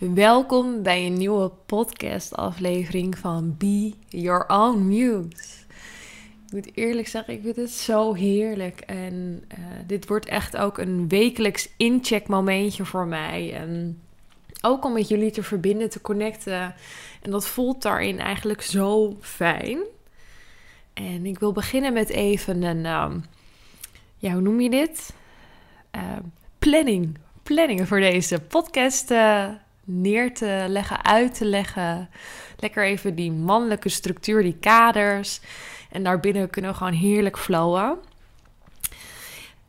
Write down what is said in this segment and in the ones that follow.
Welkom bij een nieuwe podcast-aflevering van Be Your Own Muse. Ik moet eerlijk zeggen, ik vind het zo heerlijk. En uh, dit wordt echt ook een wekelijks incheckmomentje voor mij. En ook om met jullie te verbinden, te connecten. En dat voelt daarin eigenlijk zo fijn. En ik wil beginnen met even een, um, ja, hoe noem je dit? Uh, planning. Planningen voor deze podcast uh, neer te leggen, uit te leggen. Lekker even die mannelijke structuur, die kaders. En daarbinnen kunnen we gewoon heerlijk flowen.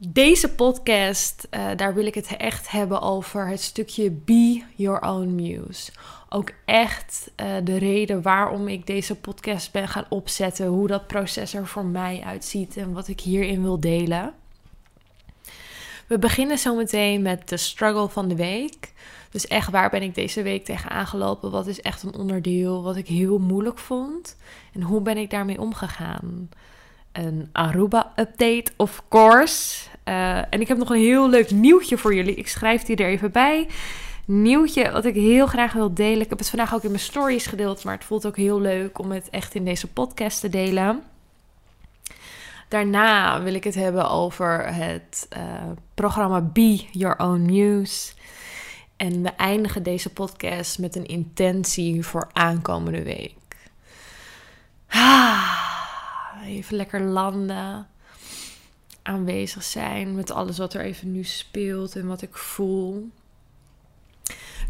Deze podcast, uh, daar wil ik het echt hebben over het stukje Be Your Own Muse. Ook echt uh, de reden waarom ik deze podcast ben gaan opzetten. Hoe dat proces er voor mij uitziet en wat ik hierin wil delen. We beginnen zometeen met de struggle van de week. Dus echt, waar ben ik deze week tegen aangelopen? Wat is echt een onderdeel wat ik heel moeilijk vond? En hoe ben ik daarmee omgegaan? Een Aruba-update, of course. Uh, en ik heb nog een heel leuk nieuwtje voor jullie. Ik schrijf die er even bij. Nieuwtje wat ik heel graag wil delen. Ik heb het vandaag ook in mijn stories gedeeld, maar het voelt ook heel leuk om het echt in deze podcast te delen. Daarna wil ik het hebben over het uh, programma Be Your Own Muse. En we eindigen deze podcast met een intentie voor aankomende week. Ah, even lekker landen. Aanwezig zijn met alles wat er even nu speelt en wat ik voel.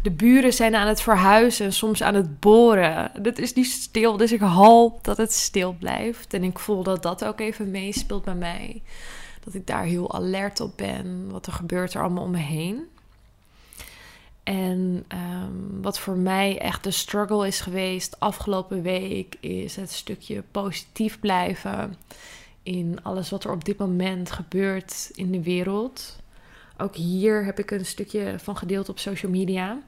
De buren zijn aan het verhuizen, soms aan het boren. Het is niet stil, dus ik hoop dat het stil blijft. En ik voel dat dat ook even meespeelt bij mij. Dat ik daar heel alert op ben. Wat er gebeurt er allemaal om me heen. En um, wat voor mij echt de struggle is geweest afgelopen week, is het stukje positief blijven in alles wat er op dit moment gebeurt in de wereld. Ook hier heb ik een stukje van gedeeld op social media.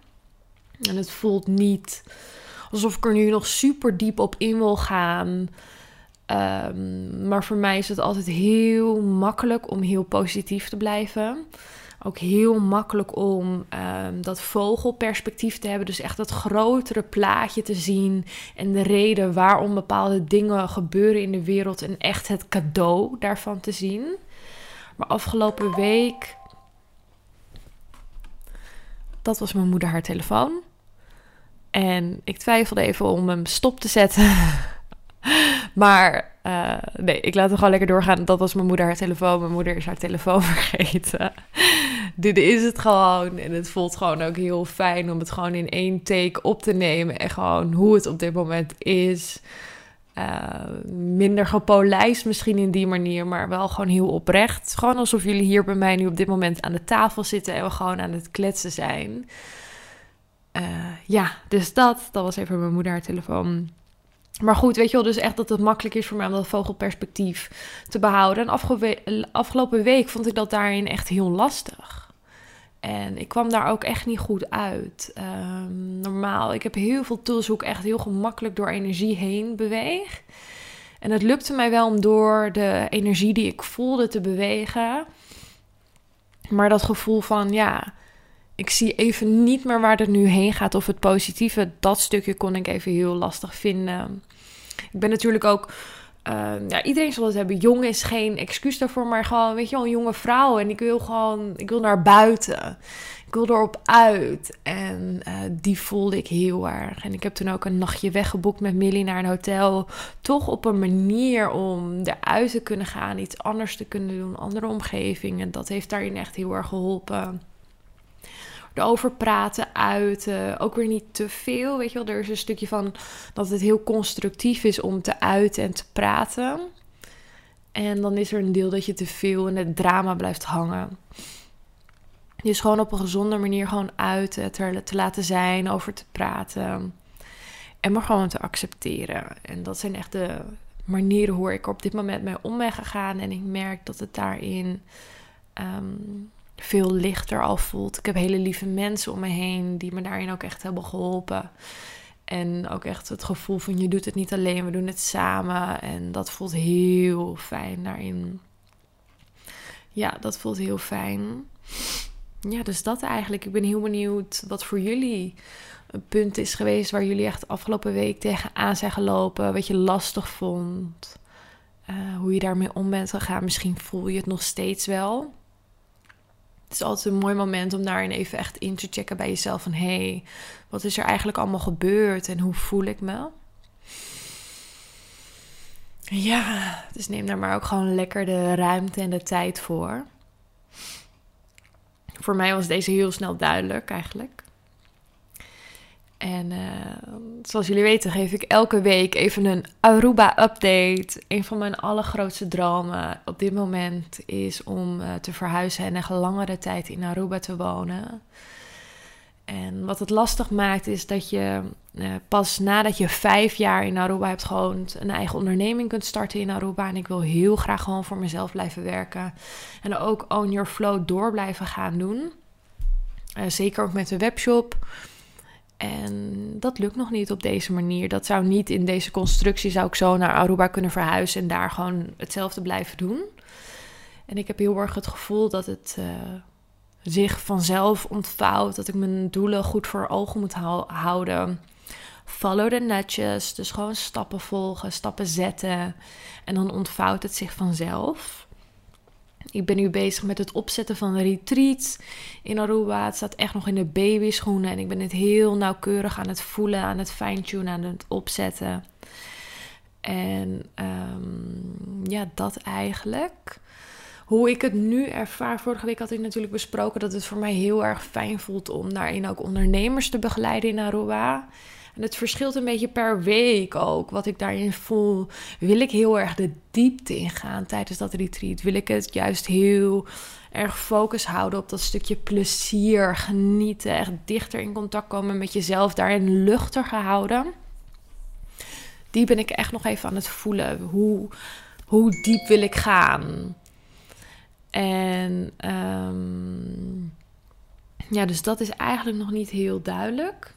En het voelt niet alsof ik er nu nog super diep op in wil gaan. Um, maar voor mij is het altijd heel makkelijk om heel positief te blijven. Ook heel makkelijk om um, dat vogelperspectief te hebben. Dus echt dat grotere plaatje te zien. En de reden waarom bepaalde dingen gebeuren in de wereld. En echt het cadeau daarvan te zien. Maar afgelopen week. Dat was mijn moeder haar telefoon. En ik twijfelde even om hem stop te zetten. maar uh, nee, ik laat hem gewoon lekker doorgaan. Dat was mijn moeder haar telefoon. Mijn moeder is haar telefoon vergeten. Dit is het gewoon. En het voelt gewoon ook heel fijn om het gewoon in één take op te nemen. En gewoon hoe het op dit moment is. Uh, minder gepolijst misschien in die manier, maar wel gewoon heel oprecht. Gewoon alsof jullie hier bij mij nu op dit moment aan de tafel zitten en we gewoon aan het kletsen zijn. Uh, ja, dus dat, dat was even mijn moeder haar telefoon. Maar goed, weet je wel, dus echt dat het makkelijk is voor mij om dat vogelperspectief te behouden. En afgelopen week vond ik dat daarin echt heel lastig. En ik kwam daar ook echt niet goed uit. Um, normaal, ik heb heel veel tools hoe ik echt heel gemakkelijk door energie heen beweeg. En het lukte mij wel om door de energie die ik voelde te bewegen. Maar dat gevoel van, ja, ik zie even niet meer waar het nu heen gaat of het positieve. Dat stukje kon ik even heel lastig vinden. Ik ben natuurlijk ook. Uh, ja, iedereen zal het hebben. Jong is geen excuus daarvoor, maar gewoon, weet je wel, een jonge vrouw. En ik wil gewoon, ik wil naar buiten. Ik wil erop uit. En uh, die voelde ik heel erg. En ik heb toen ook een nachtje weggeboekt met Millie naar een hotel. Toch op een manier om eruit te kunnen gaan, iets anders te kunnen doen, andere omgeving. En dat heeft daarin echt heel erg geholpen erover praten, uiten. Ook weer niet te veel. Weet je wel, er is een stukje van dat het heel constructief is om te uiten en te praten. En dan is er een deel dat je te veel in het drama blijft hangen. Dus gewoon op een gezonde manier gewoon uiten, te, te laten zijn, over te praten. En maar gewoon te accepteren. En dat zijn echt de manieren hoe ik op dit moment mee om ben gegaan. En ik merk dat het daarin um, veel lichter al voelt. Ik heb hele lieve mensen om me heen die me daarin ook echt hebben geholpen. En ook echt het gevoel van je doet het niet alleen, we doen het samen. En dat voelt heel fijn daarin. Ja, dat voelt heel fijn. ja, dus dat eigenlijk. Ik ben heel benieuwd wat voor jullie een punt is geweest waar jullie echt afgelopen week tegenaan zijn gelopen, wat je lastig vond, uh, hoe je daarmee om bent gegaan. Misschien voel je het nog steeds wel. Het is altijd een mooi moment om daarin even echt in te checken bij jezelf van hé, hey, wat is er eigenlijk allemaal gebeurd en hoe voel ik me? Ja, dus neem daar maar ook gewoon lekker de ruimte en de tijd voor. Voor mij was deze heel snel duidelijk eigenlijk. En uh, zoals jullie weten geef ik elke week even een Aruba-update. Een van mijn allergrootste dromen op dit moment is om uh, te verhuizen en echt langere tijd in Aruba te wonen. En wat het lastig maakt is dat je uh, pas nadat je vijf jaar in Aruba hebt gewoond, een eigen onderneming kunt starten in Aruba. En ik wil heel graag gewoon voor mezelf blijven werken. En ook Own Your Flow door blijven gaan doen. Zeker ook met de webshop. En dat lukt nog niet op deze manier. Dat zou niet in deze constructie, zou ik zo naar Aruba kunnen verhuizen en daar gewoon hetzelfde blijven doen. En ik heb heel erg het gevoel dat het uh, zich vanzelf ontvouwt, dat ik mijn doelen goed voor ogen moet houden. Follow the nudges, dus gewoon stappen volgen, stappen zetten. En dan ontvouwt het zich vanzelf. Ik ben nu bezig met het opzetten van een retreat in Aruba. Het staat echt nog in de babyschoenen. En ik ben het heel nauwkeurig aan het voelen, aan het fine-tunen, aan het opzetten. En um, ja, dat eigenlijk. Hoe ik het nu ervaar. Vorige week had ik natuurlijk besproken dat het voor mij heel erg fijn voelt om daarin ook ondernemers te begeleiden in Aruba. En het verschilt een beetje per week ook, wat ik daarin voel. Wil ik heel erg de diepte ingaan tijdens dat retreat? Wil ik het juist heel erg focus houden op dat stukje plezier, genieten, echt dichter in contact komen met jezelf, daarin luchtiger houden? Die ben ik echt nog even aan het voelen. Hoe, hoe diep wil ik gaan? En um, ja, dus dat is eigenlijk nog niet heel duidelijk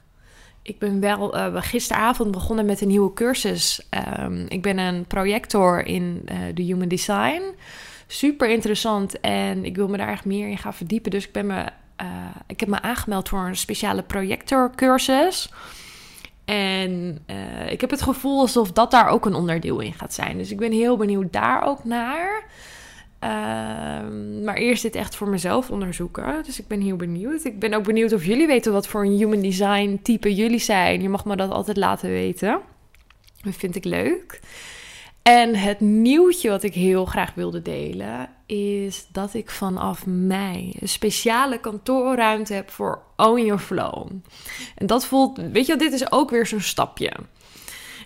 ik ben wel uh, gisteravond begonnen met een nieuwe cursus. Um, ik ben een projector in uh, de Human Design. Super interessant en ik wil me daar echt meer in gaan verdiepen. Dus ik, ben me, uh, ik heb me aangemeld voor een speciale projectorcursus. En ik heb het gevoel alsof dat daar ook een onderdeel in gaat zijn. Dus ik ben heel benieuwd daar ook naar. Ehm, maar eerst dit echt voor mezelf onderzoeken. Dus ik ben heel benieuwd. Ik ben ook benieuwd of jullie weten wat voor een human design type jullie zijn. Je mag me dat altijd laten weten. Dat vind ik leuk. En het nieuwtje wat ik heel graag wilde delen is dat ik vanaf mei een speciale kantoorruimte heb voor Own Your Flow. En dat voelt, weet je, dit is ook weer zo'n stapje.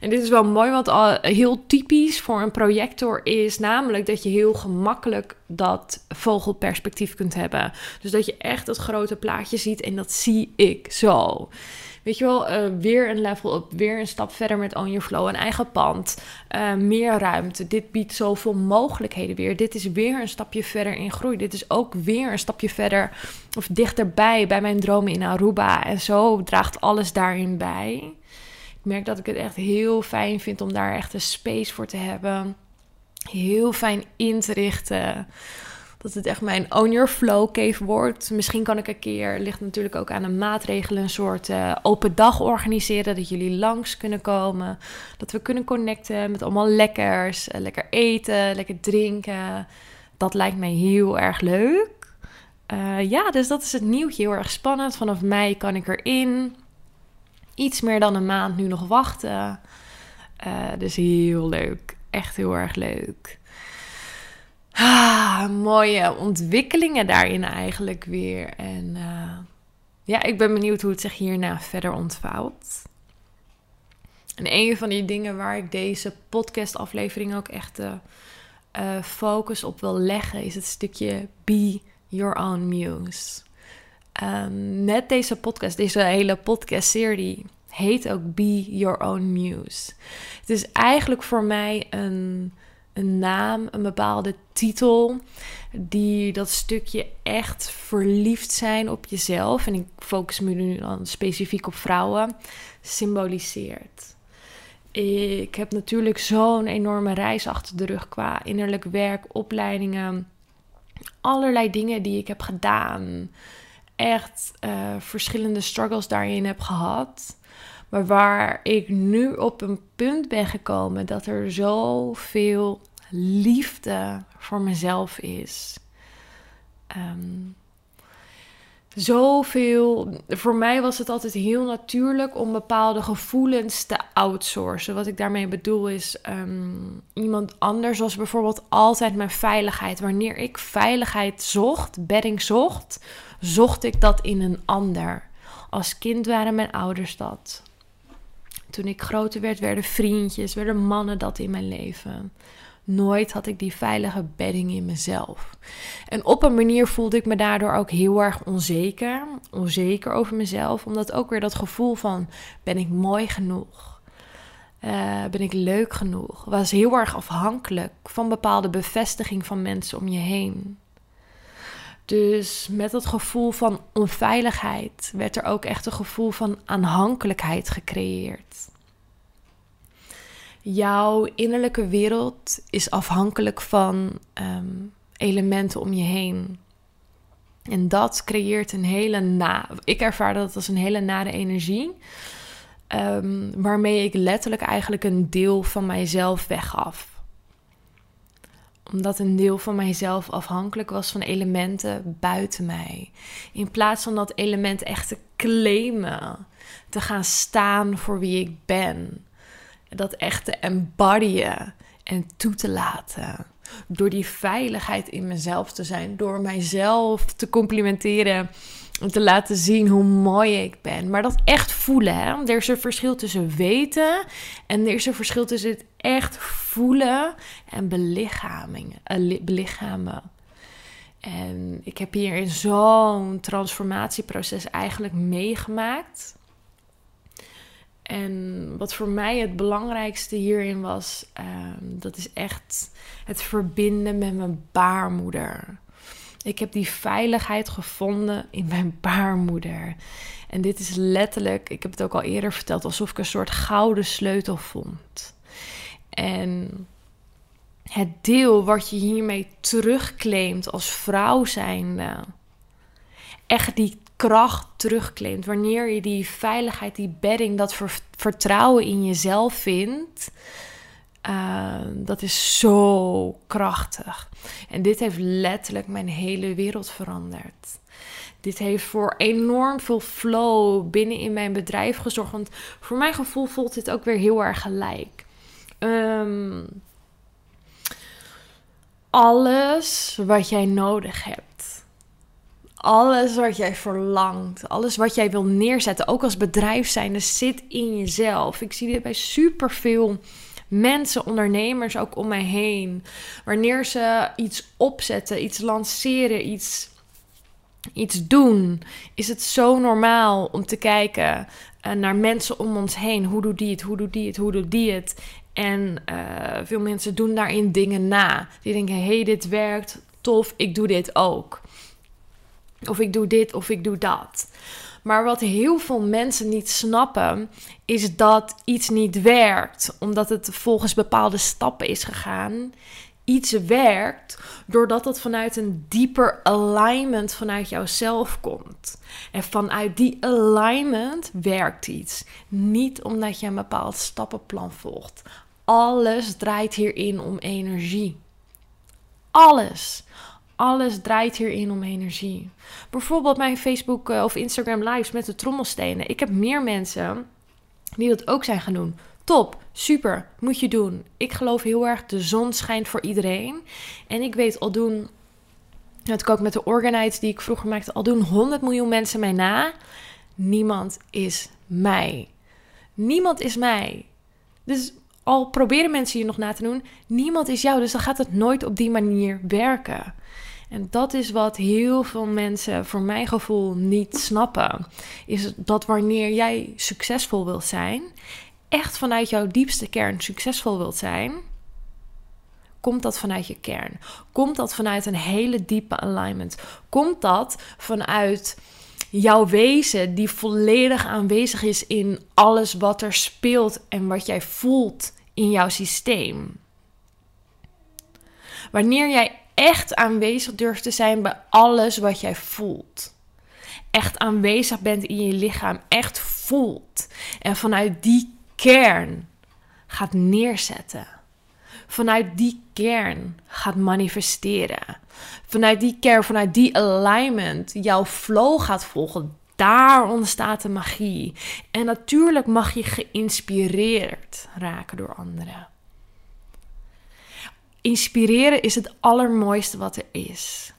En dit is wel mooi, want al heel typisch voor een projector is namelijk dat je heel gemakkelijk dat vogelperspectief kunt hebben. Dus dat je echt het grote plaatje ziet en dat zie ik zo. Weet je wel, uh, weer een level op, weer een stap verder met On Your Flow, een eigen pand, uh, meer ruimte. Dit biedt zoveel mogelijkheden weer. Dit is weer een stapje verder in groei. Dit is ook weer een stapje verder of dichterbij bij mijn dromen in Aruba. En zo draagt alles daarin bij. Ik merk dat ik het echt heel fijn vind om daar echt een space voor te hebben. Heel fijn in te richten. Dat het echt mijn own your flow cave wordt. Misschien kan ik een keer, ligt natuurlijk ook aan de maatregelen, een soort uh, open dag organiseren. Dat jullie langs kunnen komen. Dat we kunnen connecten met allemaal lekkers. Uh, lekker eten, lekker drinken. Dat lijkt mij heel erg leuk. Uh, ja, dus dat is het nieuwtje. Heel erg spannend. Vanaf mei kan ik erin iets meer dan een maand nu nog wachten. Uh, dus heel leuk. Echt heel erg leuk. Ah, mooie ontwikkelingen daarin eigenlijk weer. En uh, ja, ik ben benieuwd hoe het zich hierna verder ontvouwt. En een van die dingen waar ik deze podcastaflevering ook echt uh, focus op wil leggen, is het stukje Be Your Own Muse. Um, met deze podcast, deze hele podcast-serie, heet ook Be Your Own Muse. Het is eigenlijk voor mij een, een naam, een bepaalde titel, die dat stukje echt verliefd zijn op jezelf, en ik focus me nu dan specifiek op vrouwen, symboliseert. Ik heb natuurlijk zo'n enorme reis achter de rug qua innerlijk werk, opleidingen, allerlei dingen die ik heb gedaan. Echt uh, verschillende struggles daarin heb gehad. Maar waar ik nu op een punt ben gekomen dat er zoveel liefde voor mezelf is. Um, zoveel. Voor mij was het altijd heel natuurlijk om bepaalde gevoelens te outsourcen. Wat ik daarmee bedoel is um, iemand anders was bijvoorbeeld altijd mijn veiligheid. Wanneer ik veiligheid zocht, bedding zocht, zocht ik dat in een ander. Als kind waren mijn ouders dat. Toen ik groter werd, werden vriendjes, werden mannen dat in mijn leven. Nooit had ik die veilige bedding in mezelf. En op een manier voelde ik me daardoor ook heel erg onzeker. Onzeker over mezelf. Omdat ook weer dat gevoel van: ben ik mooi genoeg? Uh, ben ik leuk genoeg? Was heel erg afhankelijk van bepaalde bevestiging van mensen om je heen. Dus met dat gevoel van onveiligheid werd er ook echt een gevoel van aanhankelijkheid gecreëerd. Jouw innerlijke wereld is afhankelijk van ehm, elementen om je heen. En dat creëert een hele na. Ik ervaar dat als een hele nare energie. Um, waarmee ik letterlijk eigenlijk een deel van mijzelf weggaf omdat een deel van mijzelf afhankelijk was van elementen buiten mij. In plaats van dat element echt te claimen, te gaan staan voor wie ik ben. Dat echt te embodyen en toe te laten. Door die veiligheid in mezelf te zijn, door mijzelf te complimenteren om te laten zien hoe mooi ik ben. Maar dat echt voelen. Hè? Er is een verschil tussen weten en er is een verschil tussen het echt voelen en belichaming, uh, belichamen. En ik heb hier in zo'n transformatieproces eigenlijk meegemaakt. En wat voor mij het belangrijkste hierin was, ehm, dat is echt het verbinden met mijn baarmoeder. Ik heb die veiligheid gevonden in mijn baarmoeder. En dit is letterlijk, ik heb het ook al eerder verteld, alsof ik een soort gouden sleutel vond. En het deel wat je hiermee terugclaimt als vrouw zijnde, echt die kracht terugclaimt, wanneer je die veiligheid, die bedding, dat vertrouwen in jezelf vindt, uh, dat is zo krachtig. En dit heeft letterlijk mijn hele wereld veranderd. Dit heeft voor enorm veel flow binnen in mijn bedrijf gezorgd. Want voor mijn gevoel voelt dit ook weer heel erg gelijk. Um, alles wat jij nodig hebt. Alles wat jij verlangt. Alles wat jij wil neerzetten. Ook als bedrijf zijnde zit in jezelf. Ik zie dit bij superveel mensen, ondernemers ook om mij heen. Wanneer ze iets opzetten, iets lanceren, iets, iets doen, is het zo normaal om te kijken uh, naar mensen om ons heen. Hoe doet die het? Hoe doet die het? Hoe doet die het? En uh, veel mensen doen daarin dingen na. Die denken: hé, hey, dit werkt, tof, ik doe dit ook. Of ik doe dit of ik doe dat. Maar wat heel veel mensen niet snappen, is dat iets niet werkt, omdat het volgens bepaalde stappen is gegaan. Iets werkt doordat het vanuit een dieper alignment vanuit jouzelf komt. En vanuit die alignment werkt iets. Niet omdat je een bepaald stappenplan volgt. Alles draait hierin om energie. Alles. Alles draait hierin om energie. Bijvoorbeeld mijn Facebook eh, of Instagram lives met de trommelstenen. Ik heb meer mensen die dat ook zijn gaan doen. Top, super, moet je doen. Ik geloof heel erg, de zon schijnt voor iedereen. En ik weet al doen, dat ik ook met de organites die ik vroeger maakte, al doen 100 miljoen mensen mij na. Niemand is mij. Niemand is mij. Dus al proberen mensen je nog na te doen, niemand is jou. Dus dan gaat het nooit op die manier werken. En dat is wat heel veel mensen, voor mijn gevoel, niet snappen. Is dat wanneer jij succesvol wilt zijn, echt vanuit jouw diepste kern succesvol wilt zijn, komt dat vanuit je kern? Komt dat vanuit een hele diepe alignment? Komt dat vanuit jouw wezen die volledig aanwezig is in alles wat er speelt en wat jij voelt in jouw systeem? Wanneer jij echt aanwezig durft te zijn bij alles wat jij voelt. echt aanwezig bent in je lichaam, echt voelt. En vanuit die kern gaat neerzetten. Vanuit die kern gaat manifesteren. Vanuit die kern, vanuit die alignment, jouw flow gaat volgen. Daar ontstaat de magie. En natuurlijk mag je geïnspireerd raken door anderen. Inspireren is het allermooiste wat er is.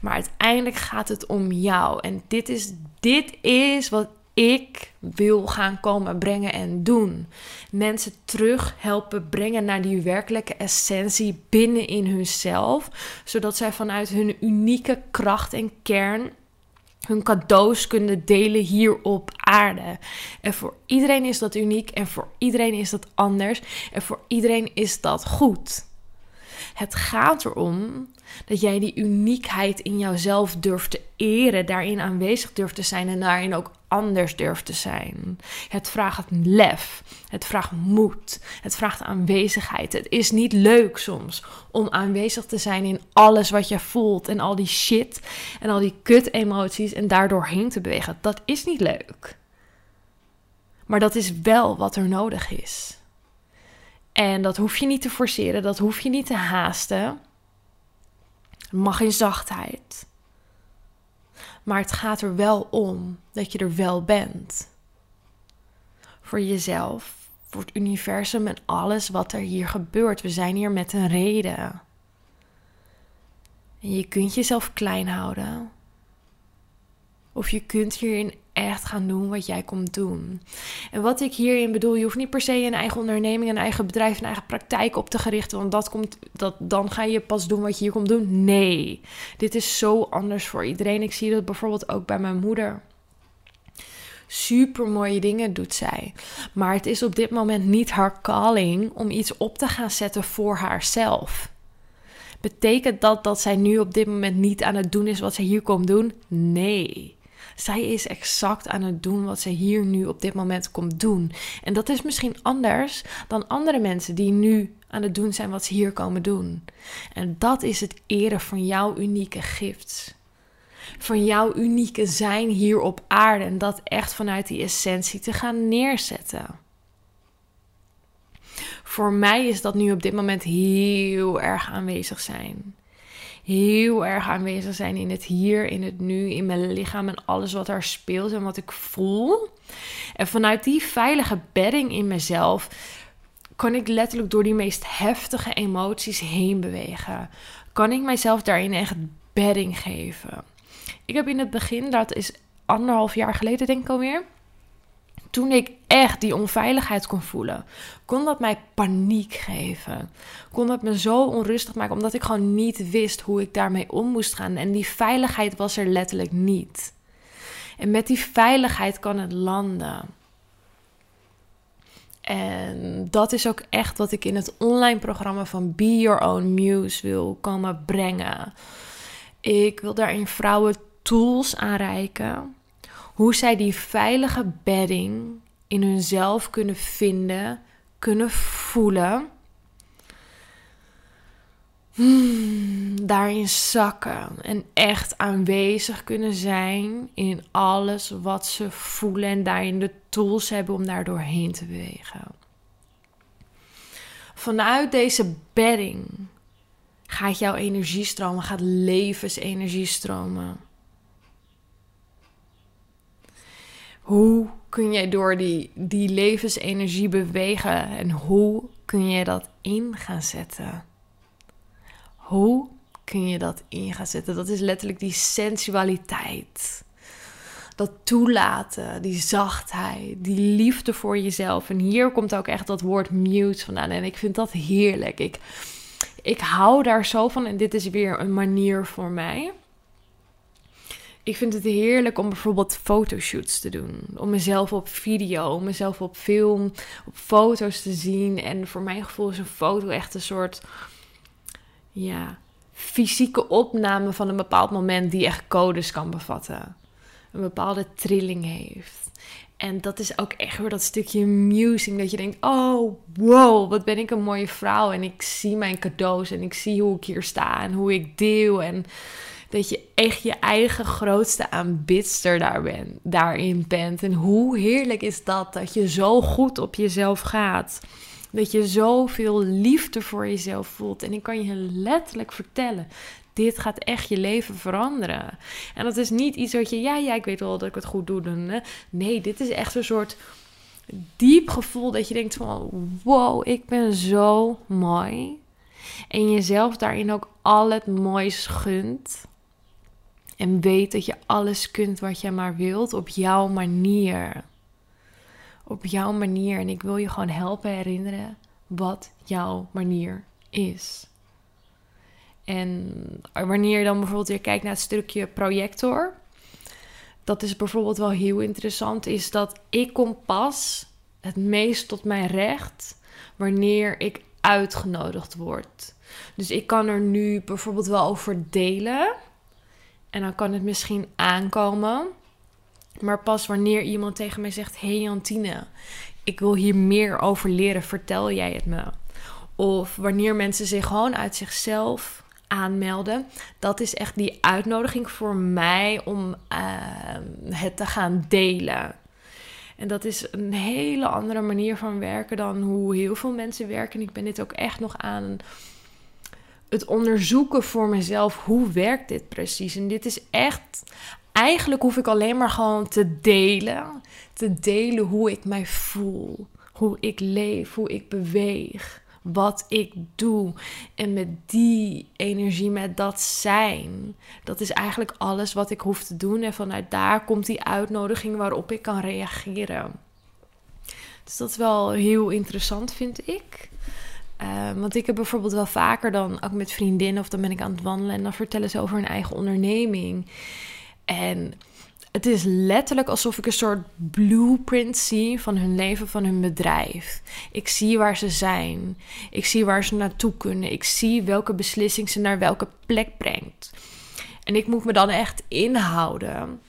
Maar uiteindelijk gaat het om jou. En dit is, dit is wat ik wil gaan komen brengen en doen. Mensen terug helpen brengen naar die werkelijke essentie binnen in hunzelf. Zodat zij vanuit hun unieke kracht en kern hun cadeaus kunnen delen hier op aarde. En voor iedereen is dat uniek en voor iedereen is dat anders en voor iedereen is dat goed. Het gaat erom dat jij die uniekheid in jouzelf durft te eren, daarin aanwezig durft te zijn en daarin ook anders durft te zijn. Het vraagt lef, het vraagt moed, het vraagt aanwezigheid. Het is niet leuk soms om aanwezig te zijn in alles wat je voelt en al die shit en al die kut emoties en daardoor heen te bewegen. Dat is niet leuk. Maar dat is wel wat er nodig is. En dat hoef je niet te forceren, dat hoef je niet te haasten. Het mag in zachtheid. Maar het gaat er wel om dat je er wel bent. Voor jezelf, voor het universum en alles wat er hier gebeurt. We zijn hier met een reden. En je kunt jezelf klein houden. Of je kunt hierin echt gaan doen wat jij komt doen. En wat ik hierin bedoel, je hoeft niet per se een eigen onderneming, een eigen bedrijf, een eigen praktijk op te gerichten. Want dat komt, dat, dan ga je pas doen wat je hier komt doen. Nee, dit is zo anders voor iedereen. Ik zie dat bijvoorbeeld ook bij mijn moeder. Super mooie dingen doet zij. Maar het is op dit moment niet haar calling om iets op te gaan zetten voor haarzelf. Betekent dat dat zij nu op dit moment niet aan het doen is wat ze hier komt doen? Nee. Zij is exact aan het doen wat ze hier nu op dit moment komt doen. En dat is misschien anders dan andere mensen die nu aan het doen zijn wat ze hier komen doen. En dat is het eren van jouw unieke gift. Van jouw unieke zijn hier op aarde. En dat echt vanuit die essentie te gaan neerzetten. Voor mij is dat nu op dit moment heel erg aanwezig zijn heel erg aanwezig zijn in het hier, in het nu, in mijn lichaam en alles wat daar speelt en wat ik voel. En vanuit die veilige bedding in mezelf kan ik letterlijk door die meest heftige emoties heen bewegen. Kan ik mijzelf daarin echt bedding geven. Ik heb in het begin, dat is anderhalf jaar geleden denk ik alweer toen ik echt die onveiligheid kon voelen, kon dat mij paniek geven. Kon dat me zo onrustig maken, omdat ik gewoon niet wist hoe ik daarmee om moest gaan. En die veiligheid was er letterlijk niet. En met die veiligheid kan het landen. En dat is ook echt wat ik in het online programma van Be Your Own Muse wil komen brengen. Ik wil daarin vrouwen tools aanreiken hoe zij die veilige bedding in hunzelf kunnen vinden, kunnen voelen. Hmm, daarin zakken en echt aanwezig kunnen zijn in alles wat ze voelen en daarin de tools hebben om daar doorheen te bewegen. Vanuit deze bedding gaat jouw energie stromen, gaat levensenergie stromen. Hoe kun je door die, die levensenergie bewegen en hoe kun je dat in gaan zetten? Hoe kun je dat in gaan zetten? Dat is letterlijk die sensualiteit. Dat toelaten, die zachtheid, die liefde voor jezelf. En hier komt ook echt dat woord mute vandaan. En ik vind dat heerlijk. Ik, ik hou daar zo van. En dit is weer een manier voor mij ik vind het heerlijk om bijvoorbeeld fotoshoots te doen. Om mezelf op video, om mezelf op film, op foto's te zien. En voor mijn gevoel is een foto echt een soort, ja, fysieke opname van een bepaald moment die echt codes kan bevatten. Een bepaalde trilling heeft. En dat is ook echt weer dat stukje musing. Dat je denkt: oh, wow, wat ben ik een mooie vrouw. En ik zie mijn cadeaus en ik zie hoe ik hier sta en hoe ik deel. En dat je echt je eigen grootste aanbidster daar bent, daarin bent. En hoe heerlijk is dat, dat je zo goed op jezelf gaat. Dat je zoveel liefde voor jezelf voelt. En ik kan je letterlijk vertellen, dit gaat echt je leven veranderen. En dat is niet iets wat je, ja, ja, ik weet wel dat ik het goed doe. Dan, nee, dit is echt een soort diep gevoel dat je denkt van, wow, ik ben zo mooi. En jezelf daarin ook al het moois gunt. En weet dat je alles kunt wat je maar wilt op jouw manier. Op jouw manier. En ik wil je gewoon helpen herinneren wat jouw manier is. En wanneer je dan bijvoorbeeld weer kijkt naar het stukje projector. Dat is bijvoorbeeld wel heel interessant. Is dat ik kom pas het meest tot mijn recht wanneer ik uitgenodigd word. Dus ik kan er nu bijvoorbeeld wel over delen. En dan kan het misschien aankomen. Maar pas wanneer iemand tegen mij zegt: Hey Jantine, ik wil hier meer over leren, vertel jij het me. Of wanneer mensen zich gewoon uit zichzelf aanmelden. Dat is echt die uitnodiging voor mij om ehm, het te gaan delen. En dat is een hele andere manier van werken dan hoe heel veel mensen werken. En ik ben dit ook echt nog aan het onderzoeken voor mezelf. Hoe werkt dit precies? En dit is echt. Eigenlijk hoef ik alleen maar gewoon te delen. Te delen hoe ik mij voel. Hoe ik leef. Hoe ik beweeg wat ik doe. En met die energie, met dat zijn, dat is eigenlijk alles wat ik hoef te doen. En vanuit daar komt die uitnodiging waarop ik kan reageren. Dus dat is wel heel interessant, vind ik. Uh, want ik heb bijvoorbeeld wel vaker dan ook met vriendinnen of dan ben ik aan het wandelen en dan vertellen ze over hun eigen onderneming. En het is letterlijk alsof ik een soort blueprint zie van hun leven, van hun bedrijf. Ik zie waar ze zijn. Ik zie waar ze naartoe kunnen. Ik zie welke beslissing ze naar welke plek brengt. En ik moet me dan echt inhouden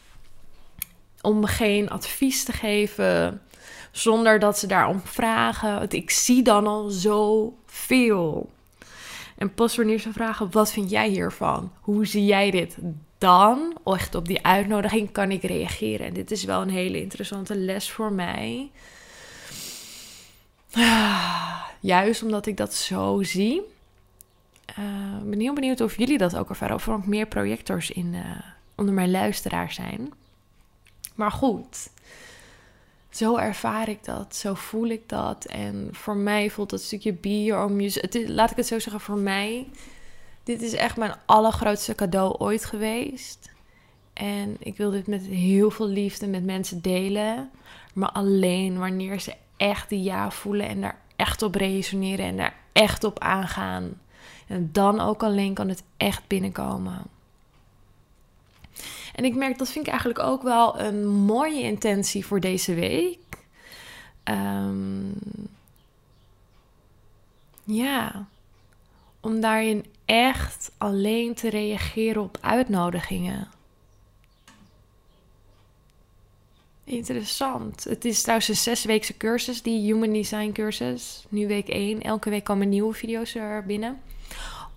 om geen advies te geven zonder dat ze daarom vragen. Want ik zie dan al zoveel. En pas wanneer ze vragen: wat vind jij hiervan? Hoe zie jij dit? dan, echt op die uitnodiging, kan ik reageren. En dit is wel een hele interessante les voor mij. Juist omdat ik dat zo zie. Uh, ben heel benieuwd of jullie dat ook ervaren. Of er ook meer projectors in, uh, onder mijn luisteraars zijn. Maar goed, zo ervaar ik dat. Zo voel ik dat. En voor mij voelt dat stukje own music. laat ik het zo zeggen, voor mij dit is echt mijn allergrootste cadeau ooit geweest. En ik wil dit met heel veel liefde met mensen delen. Maar alleen wanneer ze echt die ja voelen en daar echt op resoneren en daar echt op aangaan. En dan ook alleen kan het echt binnenkomen. En ik merk dat vind ik eigenlijk ook wel een mooie intentie voor deze week. Um, ja, om daarin echt alleen te reageren op uitnodigingen. Interessant. Het is trouwens een zesweekse cursus, die Human Design cursus. Nu week 1. Elke week komen nieuwe video's er binnen.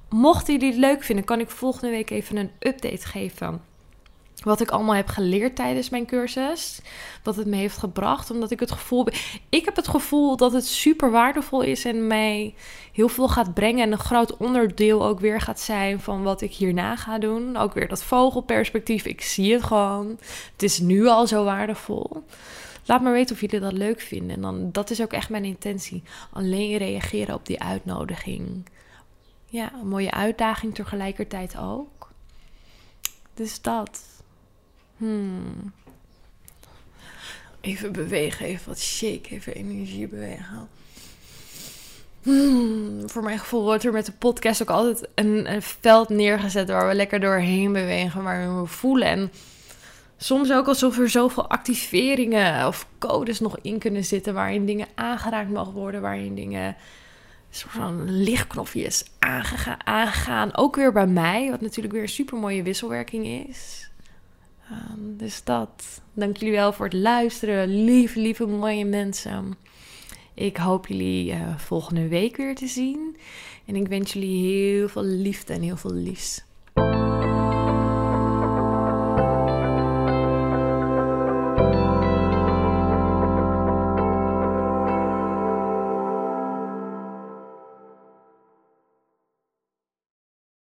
Mochten jullie het leuk vinden, kan ik volgende week even een update geven wat ik allemaal heb geleerd tijdens mijn cursus. Wat het me heeft gebracht. Omdat ik het gevoel. Ik heb het gevoel dat het super waardevol is en mij heel veel gaat brengen. En een groot onderdeel ook weer gaat zijn van wat ik hierna ga doen. Ook weer dat vogelperspectief. Ik zie het gewoon. Het is nu al zo waardevol. Laat me weten of jullie dat leuk vinden. En dan, dat is ook echt mijn intentie. Alleen reageren op die uitnodiging. Ja, een mooie uitdaging tegelijkertijd ook. Dus dat. Hmm. Even bewegen, even wat shake, even energie bewegen. Hmm. Voor mijn gevoel wordt er met de podcast ook altijd een, een, veld neergezet waar we lekker doorheen bewegen, waar we voelen. En soms ook alsof er zoveel activeringen of codes nog in kunnen zitten waarin dingen aangeraakt mogen worden, waarin dingen soort van lichtknopjes aangegaan, aangaan. Ook weer bij mij, wat natuurlijk weer een super mooie wisselwerking is. Um, dus dat. Dank jullie wel voor het luisteren. Lieve, lieve mooie mensen. Ik hoop jullie uh, volgende week weer te zien. En ik wens jullie heel veel liefde en heel veel liefs.